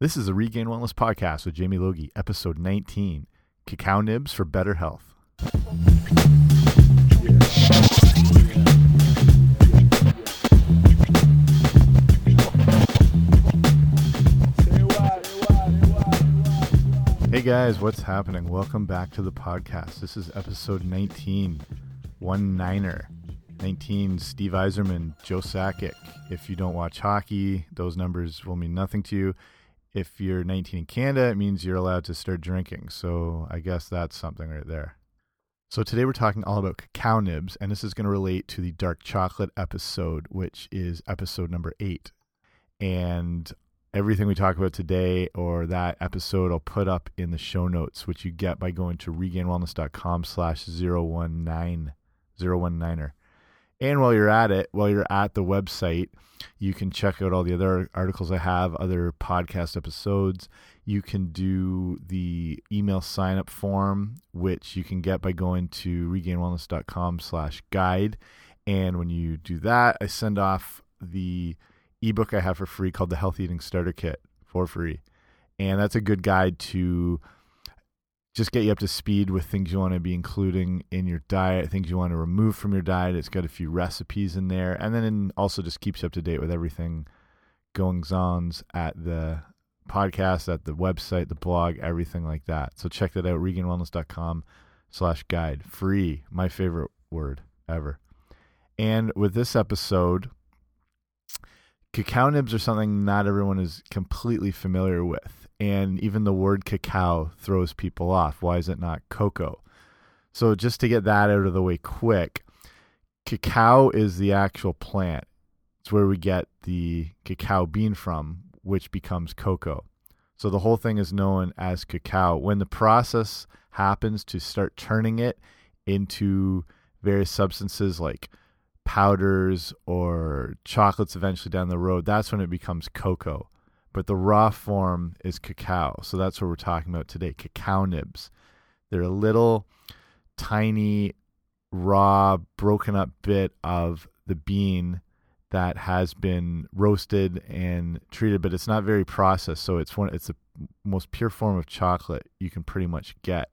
This is the Regained Wellness Podcast with Jamie Logie, episode 19 Cacao Nibs for Better Health. Hey guys, what's happening? Welcome back to the podcast. This is episode 19, one niner. 19, Steve Yzerman, Joe Sakic. If you don't watch hockey, those numbers will mean nothing to you. If you're 19 in Canada, it means you're allowed to start drinking. So I guess that's something right there. So today we're talking all about cacao nibs, and this is going to relate to the dark chocolate episode, which is episode number eight. And everything we talk about today or that episode I'll put up in the show notes, which you get by going to regainwellness.com slash 019, 019er. And while you're at it, while you're at the website, you can check out all the other articles I have, other podcast episodes. You can do the email sign up form, which you can get by going to regainwellness.com slash guide. And when you do that, I send off the ebook I have for free called the Healthy Eating Starter Kit for free. And that's a good guide to just get you up to speed with things you want to be including in your diet, things you want to remove from your diet. It's got a few recipes in there. And then also just keeps you up to date with everything goings ons at the podcast, at the website, the blog, everything like that. So check that out, regainwellness.com slash guide. Free, my favorite word ever. And with this episode, cacao nibs are something not everyone is completely familiar with. And even the word cacao throws people off. Why is it not cocoa? So, just to get that out of the way quick, cacao is the actual plant. It's where we get the cacao bean from, which becomes cocoa. So, the whole thing is known as cacao. When the process happens to start turning it into various substances like powders or chocolates eventually down the road, that's when it becomes cocoa. But the raw form is cacao. So that's what we're talking about today cacao nibs. They're a little tiny, raw, broken up bit of the bean that has been roasted and treated, but it's not very processed. So it's one it's the most pure form of chocolate you can pretty much get.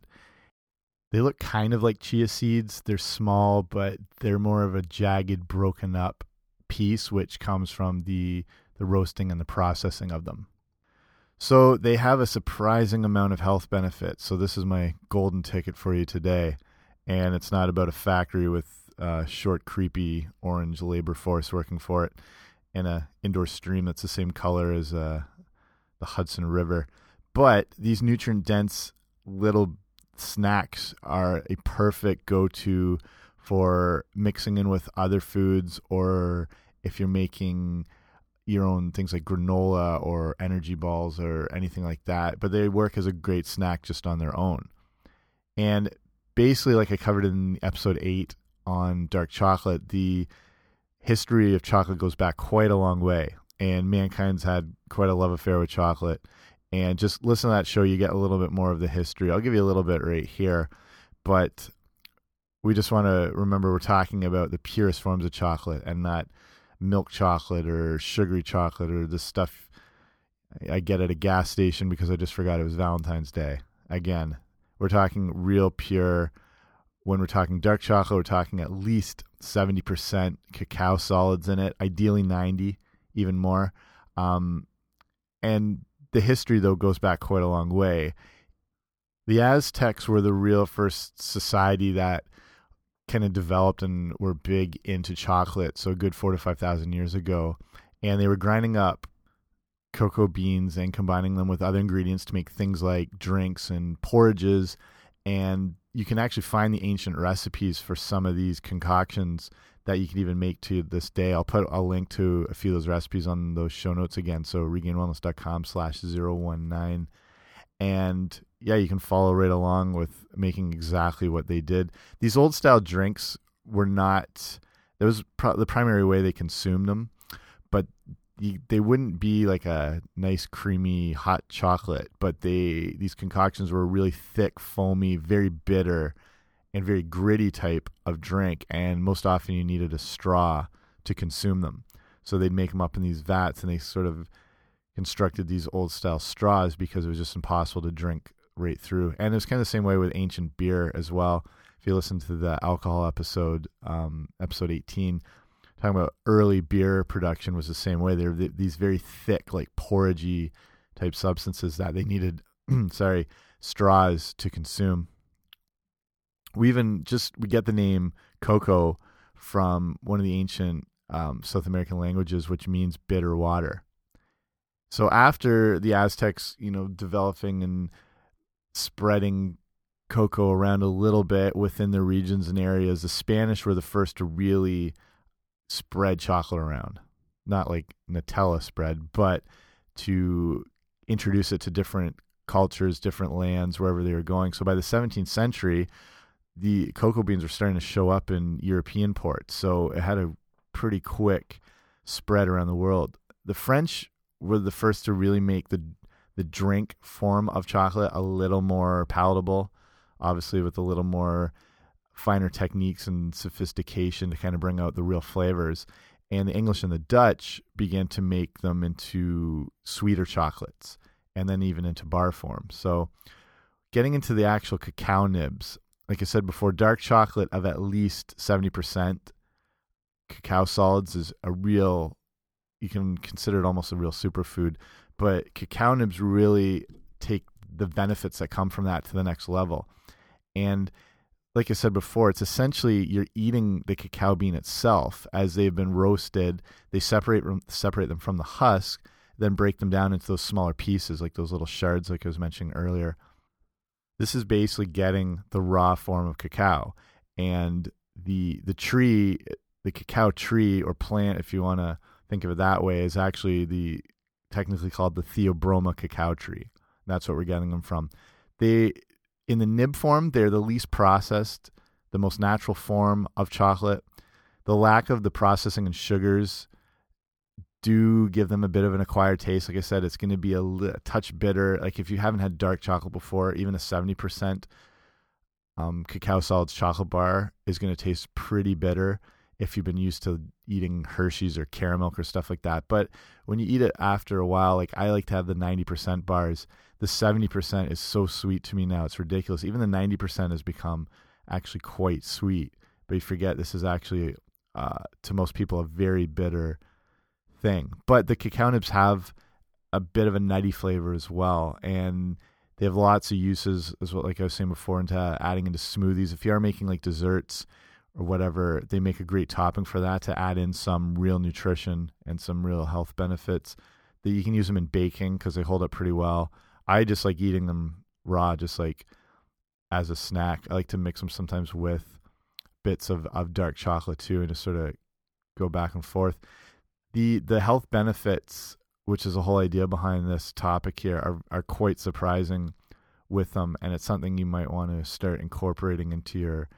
They look kind of like chia seeds. They're small, but they're more of a jagged, broken up piece, which comes from the, the roasting and the processing of them. So they have a surprising amount of health benefits. So this is my golden ticket for you today. And it's not about a factory with a short, creepy orange labor force working for it and a indoor stream that's the same color as uh, the Hudson River. But these nutrient dense little snacks are a perfect go to for mixing in with other foods or if you're making your own things like granola or energy balls or anything like that. But they work as a great snack just on their own. And basically, like I covered in episode eight on dark chocolate, the history of chocolate goes back quite a long way. And mankind's had quite a love affair with chocolate and just listen to that show you get a little bit more of the history i'll give you a little bit right here but we just want to remember we're talking about the purest forms of chocolate and not milk chocolate or sugary chocolate or the stuff i get at a gas station because i just forgot it was valentine's day again we're talking real pure when we're talking dark chocolate we're talking at least 70% cacao solids in it ideally 90 even more um, and the history, though, goes back quite a long way. The Aztecs were the real first society that kind of developed and were big into chocolate, so a good four to 5,000 years ago. And they were grinding up cocoa beans and combining them with other ingredients to make things like drinks and porridges. And you can actually find the ancient recipes for some of these concoctions that you can even make to this day. I'll put a link to a few of those recipes on those show notes again. So regainwellness.com slash 019. And yeah, you can follow right along with making exactly what they did. These old style drinks were not, that was the primary way they consumed them, but they wouldn't be like a nice creamy hot chocolate, but they, these concoctions were really thick, foamy, very bitter and very gritty type of drink, and most often you needed a straw to consume them. So they'd make them up in these vats, and they sort of constructed these old style straws because it was just impossible to drink right through. And it was kind of the same way with ancient beer as well. If you listen to the alcohol episode, um, episode 18, talking about early beer production was the same way. They're these very thick, like porridgey type substances that they needed, sorry, straws to consume. We even just we get the name cocoa from one of the ancient um, South American languages, which means bitter water. So after the Aztecs, you know, developing and spreading cocoa around a little bit within the regions and areas, the Spanish were the first to really spread chocolate around. Not like Nutella spread, but to introduce it to different cultures, different lands, wherever they were going. So by the 17th century, the cocoa beans were starting to show up in European ports. So it had a pretty quick spread around the world. The French were the first to really make the the drink form of chocolate a little more palatable, obviously with a little more finer techniques and sophistication to kind of bring out the real flavors. And the English and the Dutch began to make them into sweeter chocolates and then even into bar form. So, getting into the actual cacao nibs, like I said before, dark chocolate of at least 70% cacao solids is a real, you can consider it almost a real superfood. But cacao nibs really take the benefits that come from that to the next level. And like I said before, it's essentially you're eating the cacao bean itself as they've been roasted. They separate separate them from the husk, then break them down into those smaller pieces, like those little shards, like I was mentioning earlier. This is basically getting the raw form of cacao, and the the tree, the cacao tree or plant, if you want to think of it that way, is actually the technically called the Theobroma cacao tree. That's what we're getting them from. They in the nib form, they're the least processed, the most natural form of chocolate. The lack of the processing and sugars do give them a bit of an acquired taste. Like I said, it's going to be a, a touch bitter. Like if you haven't had dark chocolate before, even a 70% um, cacao solids chocolate bar is going to taste pretty bitter if you've been used to eating Hershey's or caramel or stuff like that. But when you eat it after a while, like I like to have the 90% bars the 70% is so sweet to me now. It's ridiculous. Even the 90% has become actually quite sweet. But you forget this is actually, uh, to most people, a very bitter thing. But the cacao nibs have a bit of a nutty flavor as well. And they have lots of uses, as well, like I was saying before, into adding into smoothies. If you are making like desserts or whatever, they make a great topping for that to add in some real nutrition and some real health benefits. That you can use them in baking because they hold up pretty well. I just like eating them raw, just like as a snack. I like to mix them sometimes with bits of, of dark chocolate too, and just sort of go back and forth. The the health benefits, which is the whole idea behind this topic here, are are quite surprising with them, and it's something you might want to start incorporating into your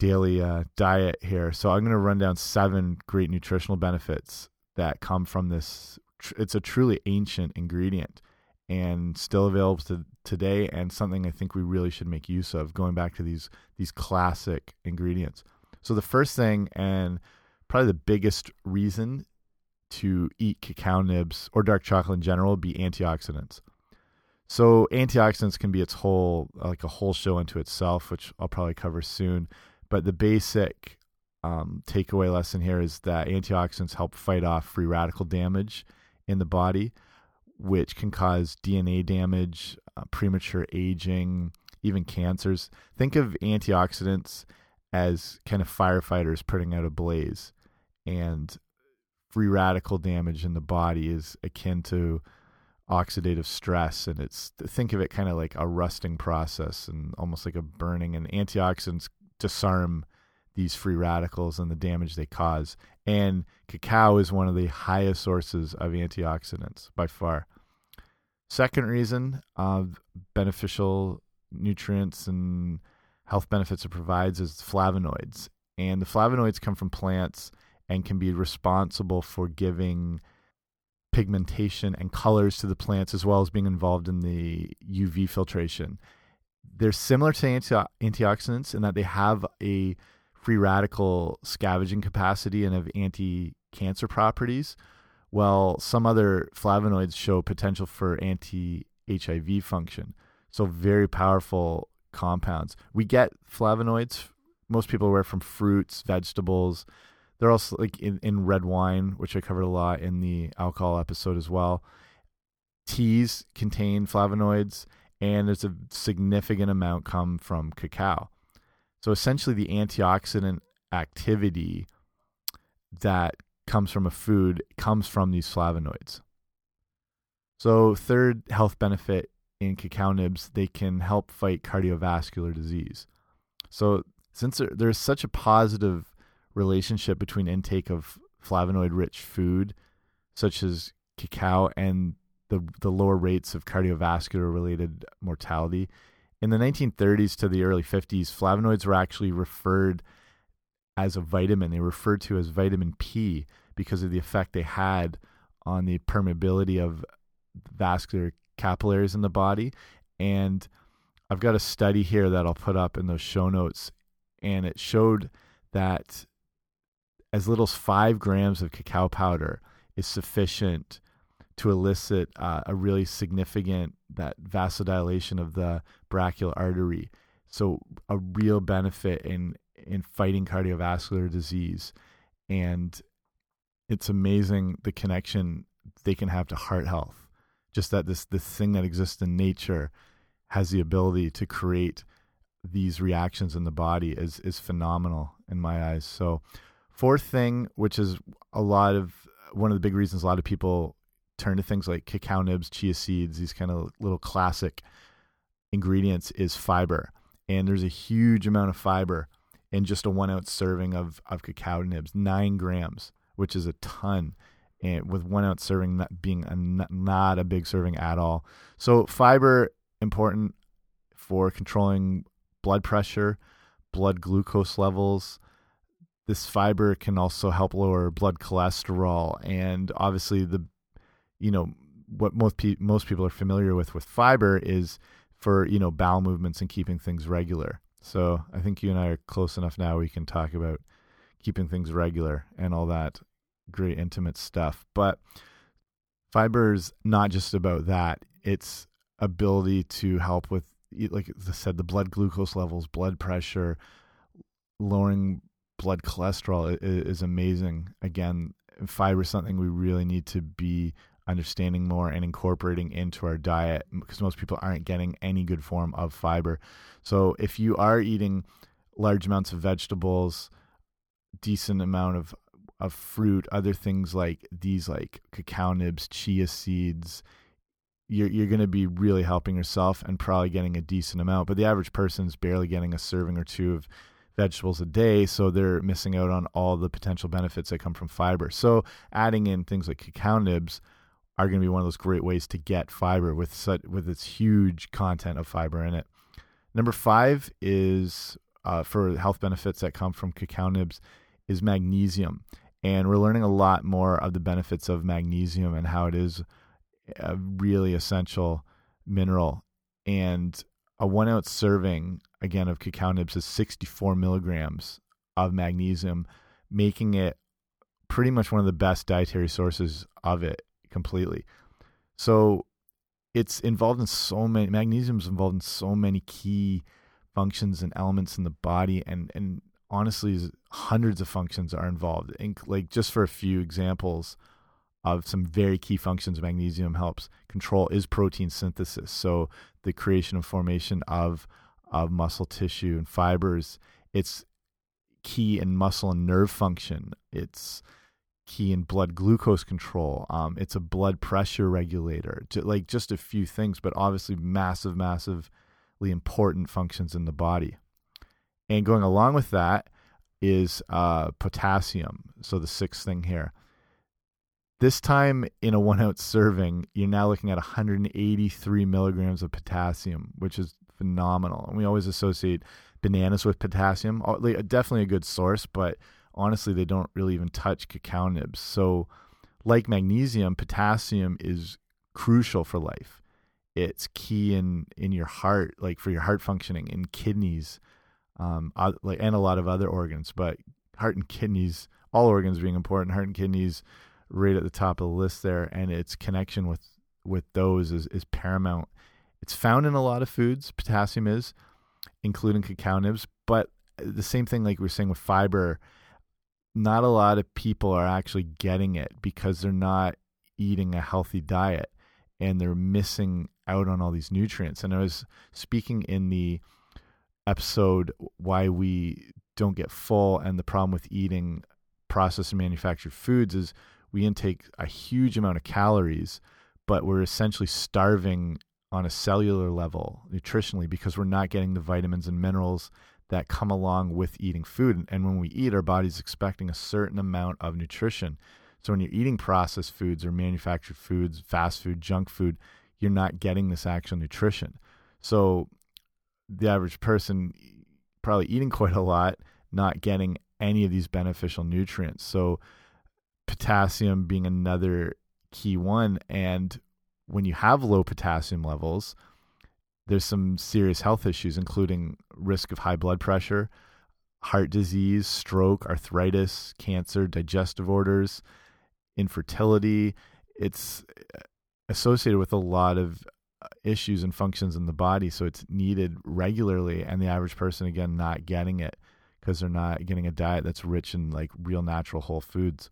daily uh, diet here. So I'm going to run down seven great nutritional benefits that come from this. It's a truly ancient ingredient and still available to today and something I think we really should make use of going back to these these classic ingredients. So the first thing and probably the biggest reason to eat cacao nibs or dark chocolate in general be antioxidants. So antioxidants can be its whole like a whole show into itself, which I'll probably cover soon. But the basic um, takeaway lesson here is that antioxidants help fight off free radical damage in the body which can cause DNA damage, uh, premature aging, even cancers. Think of antioxidants as kind of firefighters putting out a blaze, and free radical damage in the body is akin to oxidative stress and it's think of it kind of like a rusting process and almost like a burning and antioxidants disarm these free radicals and the damage they cause and cacao is one of the highest sources of antioxidants by far Second reason, uh, beneficial nutrients and health benefits it provides is flavonoids. And the flavonoids come from plants and can be responsible for giving pigmentation and colors to the plants as well as being involved in the UV filtration. They're similar to anti antioxidants in that they have a free radical scavenging capacity and have anti cancer properties, while some other flavonoids show potential for anti HIV function. So, very powerful compounds. We get flavonoids, most people are aware from fruits, vegetables. They're also like in, in red wine, which I covered a lot in the alcohol episode as well. Teas contain flavonoids, and there's a significant amount come from cacao. So essentially, the antioxidant activity that comes from a food comes from these flavonoids. So, third health benefit in cacao nibs, they can help fight cardiovascular disease. So, since there, there's such a positive relationship between intake of flavonoid rich food, such as cacao, and the, the lower rates of cardiovascular related mortality, in the 1930s to the early 50s, flavonoids were actually referred as a vitamin. They were referred to as vitamin P because of the effect they had on the permeability of vascular capillaries in the body. And I've got a study here that I'll put up in those show notes, and it showed that as little as five grams of cacao powder is sufficient to elicit uh, a really significant that vasodilation of the brachial artery. So a real benefit in in fighting cardiovascular disease, and it's amazing the connection they can have to heart health. Just that this this thing that exists in nature has the ability to create these reactions in the body is is phenomenal in my eyes. So fourth thing, which is a lot of one of the big reasons a lot of people turn to things like cacao nibs, chia seeds, these kind of little classic ingredients is fiber. And there's a huge amount of fiber in just a one ounce serving of, of cacao nibs, nine grams which is a ton. And with one ounce serving not being a, not a big serving at all. So fiber important for controlling blood pressure, blood glucose levels. This fiber can also help lower blood cholesterol, and obviously the, you know, what most pe most people are familiar with with fiber is for you know bowel movements and keeping things regular. So I think you and I are close enough now. We can talk about keeping things regular and all that great intimate stuff. But fiber is not just about that. It's ability to help with like I said, the blood glucose levels, blood pressure, lowering blood cholesterol is, is amazing. Again, fiber is something we really need to be understanding more and incorporating into our diet because most people aren't getting any good form of fiber. So if you are eating large amounts of vegetables, decent amount of of fruit, other things like these, like cacao nibs, chia seeds, you're you're going to be really helping yourself and probably getting a decent amount. But the average person is barely getting a serving or two of vegetables a day, so they're missing out on all the potential benefits that come from fiber. So adding in things like cacao nibs are going to be one of those great ways to get fiber with such with its huge content of fiber in it. Number five is uh, for health benefits that come from cacao nibs is magnesium and we're learning a lot more of the benefits of magnesium and how it is a really essential mineral. And a one ounce serving, again, of cacao nibs is 64 milligrams of magnesium, making it pretty much one of the best dietary sources of it completely. So it's involved in so many, magnesium is involved in so many key functions and elements in the body and, and honestly hundreds of functions are involved. In, like just for a few examples of some very key functions magnesium helps control is protein synthesis. So the creation and formation of of muscle tissue and fibers. It's key in muscle and nerve function. It's key in blood glucose control. Um, it's a blood pressure regulator. To, like just a few things, but obviously massive, massively important functions in the body. And going along with that is uh, potassium. So the sixth thing here. This time in a one ounce serving, you're now looking at 183 milligrams of potassium, which is phenomenal. And we always associate bananas with potassium. Definitely a good source, but honestly, they don't really even touch cacao nibs. So, like magnesium, potassium is crucial for life. It's key in in your heart, like for your heart functioning, in kidneys, um, like and a lot of other organs, but heart and kidneys, all organs being important, heart and kidneys right at the top of the list there, and its connection with with those is is paramount. It's found in a lot of foods. Potassium is, including cacao nibs, but the same thing like we are saying with fiber. Not a lot of people are actually getting it because they're not eating a healthy diet and they're missing out on all these nutrients. And I was speaking in the episode why we don't get full and the problem with eating processed and manufactured foods is we intake a huge amount of calories, but we're essentially starving on a cellular level nutritionally because we're not getting the vitamins and minerals that come along with eating food. And when we eat, our body's expecting a certain amount of nutrition. So when you're eating processed foods or manufactured foods, fast food, junk food, you're not getting this actual nutrition. So the average person probably eating quite a lot, not getting any of these beneficial nutrients. So potassium being another key one and when you have low potassium levels, there's some serious health issues, including risk of high blood pressure, heart disease, stroke, arthritis, cancer, digestive orders, infertility. It's uh, associated with a lot of uh, issues and functions in the body, so it's needed regularly. And the average person, again, not getting it because they're not getting a diet that's rich in like real natural whole foods.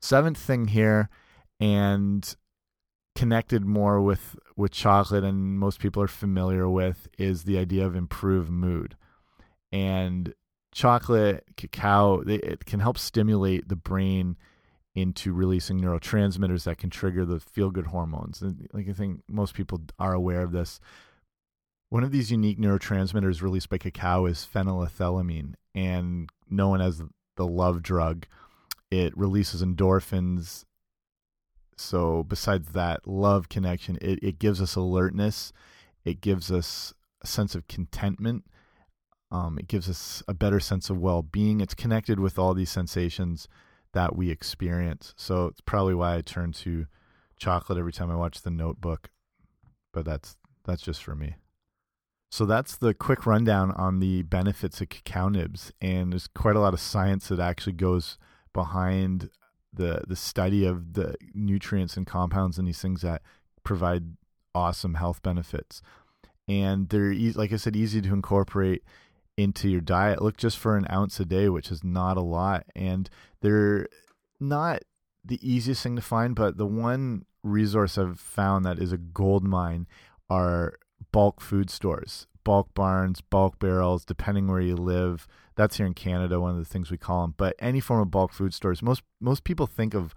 Seventh thing here, and connected more with with chocolate and most people are familiar with is the idea of improved mood. And chocolate cacao it can help stimulate the brain into releasing neurotransmitters that can trigger the feel good hormones. And like i think most people are aware of this. One of these unique neurotransmitters released by cacao is phenylethylamine and known as the love drug. It releases endorphins so besides that love connection, it, it gives us alertness. It gives us a sense of contentment. Um, it gives us a better sense of well being. It's connected with all these sensations that we experience. So it's probably why I turn to chocolate every time I watch the notebook. But that's that's just for me. So that's the quick rundown on the benefits of cacao nibs. And there's quite a lot of science that actually goes behind the the study of the nutrients and compounds and these things that provide awesome health benefits and they're easy, like i said easy to incorporate into your diet look just for an ounce a day which is not a lot and they're not the easiest thing to find but the one resource i've found that is a gold mine are bulk food stores bulk barns, bulk barrels, depending where you live. That's here in Canada, one of the things we call them. But any form of bulk food stores, most most people think of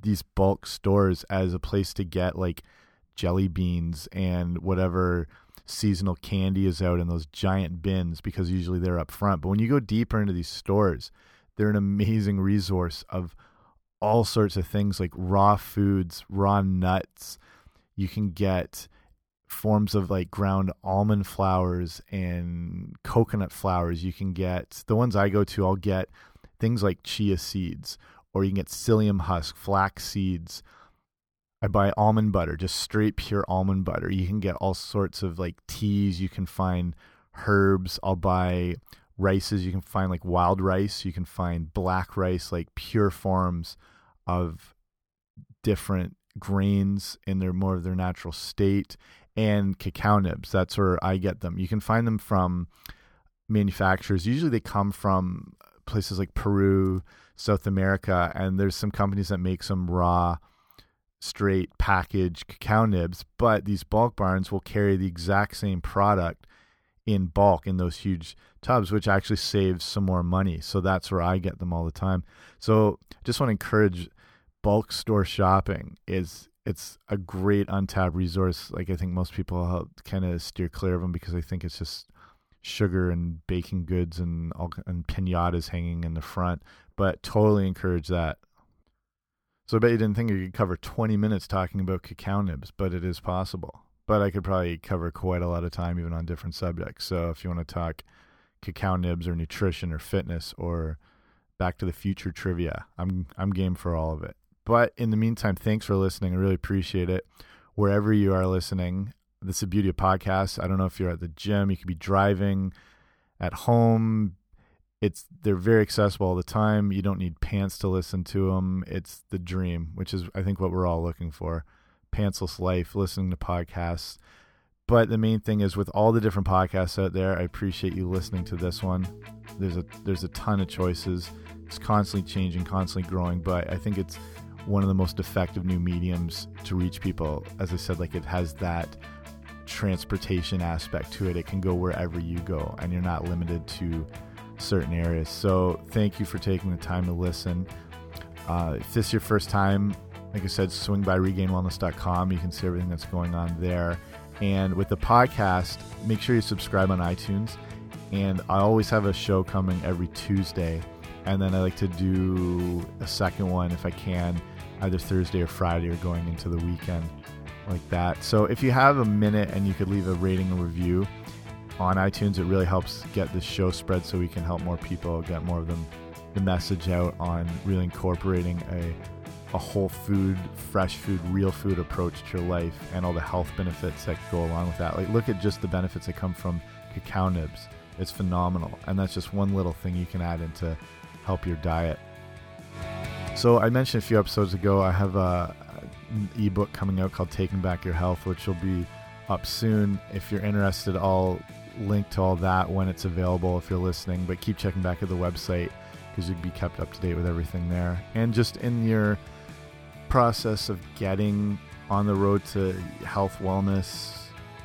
these bulk stores as a place to get like jelly beans and whatever seasonal candy is out in those giant bins because usually they're up front. But when you go deeper into these stores, they're an amazing resource of all sorts of things like raw foods, raw nuts. You can get forms of like ground almond flours and coconut flours you can get. The ones i go to i'll get things like chia seeds or you can get psyllium husk flax seeds. I buy almond butter just straight pure almond butter. You can get all sorts of like teas. You can find herbs. I'll buy rices. You can find like wild rice. You can find black rice like pure forms of different grains in their more of their natural state and cacao nibs. That's where I get them. You can find them from manufacturers. Usually they come from places like Peru, South America, and there's some companies that make some raw, straight packaged cacao nibs, but these bulk barns will carry the exact same product in bulk in those huge tubs, which actually saves some more money. So that's where I get them all the time. So just want to encourage bulk store shopping is it's a great untapped resource. Like I think most people kind of steer clear of them because I think it's just sugar and baking goods and all and pinatas hanging in the front. But totally encourage that. So I bet you didn't think you could cover 20 minutes talking about cacao nibs, but it is possible. But I could probably cover quite a lot of time even on different subjects. So if you want to talk cacao nibs or nutrition or fitness or back to the future trivia, I'm I'm game for all of it. But in the meantime, thanks for listening. I really appreciate it. Wherever you are listening, this is the beauty of podcasts. I don't know if you're at the gym, you could be driving, at home, it's they're very accessible all the time. You don't need pants to listen to them. It's the dream, which is I think what we're all looking for. Pantsless life, listening to podcasts. But the main thing is with all the different podcasts out there, I appreciate you listening to this one. There's a there's a ton of choices. It's constantly changing, constantly growing, but I think it's one of the most effective new mediums to reach people. As I said, like it has that transportation aspect to it. It can go wherever you go, and you're not limited to certain areas. So, thank you for taking the time to listen. Uh, if this is your first time, like I said, swing by regainwellness.com. You can see everything that's going on there. And with the podcast, make sure you subscribe on iTunes. And I always have a show coming every Tuesday. And then I like to do a second one if I can, either Thursday or Friday or going into the weekend like that. So if you have a minute and you could leave a rating and review on iTunes, it really helps get this show spread so we can help more people get more of them the message out on really incorporating a a whole food, fresh food, real food approach to your life and all the health benefits that go along with that. Like look at just the benefits that come from cacao nibs. It's phenomenal. And that's just one little thing you can add in to help your diet. So I mentioned a few episodes ago I have a an ebook coming out called Taking Back Your Health, which will be up soon. If you're interested, I'll link to all that when it's available if you're listening. But keep checking back at the website because you'd be kept up to date with everything there. And just in your process of getting on the road to health, wellness,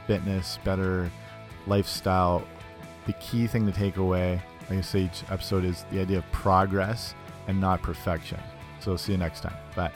fitness, better lifestyle, the key thing to take away, like I say each episode, is the idea of progress and not perfection. So see you next time. Bye.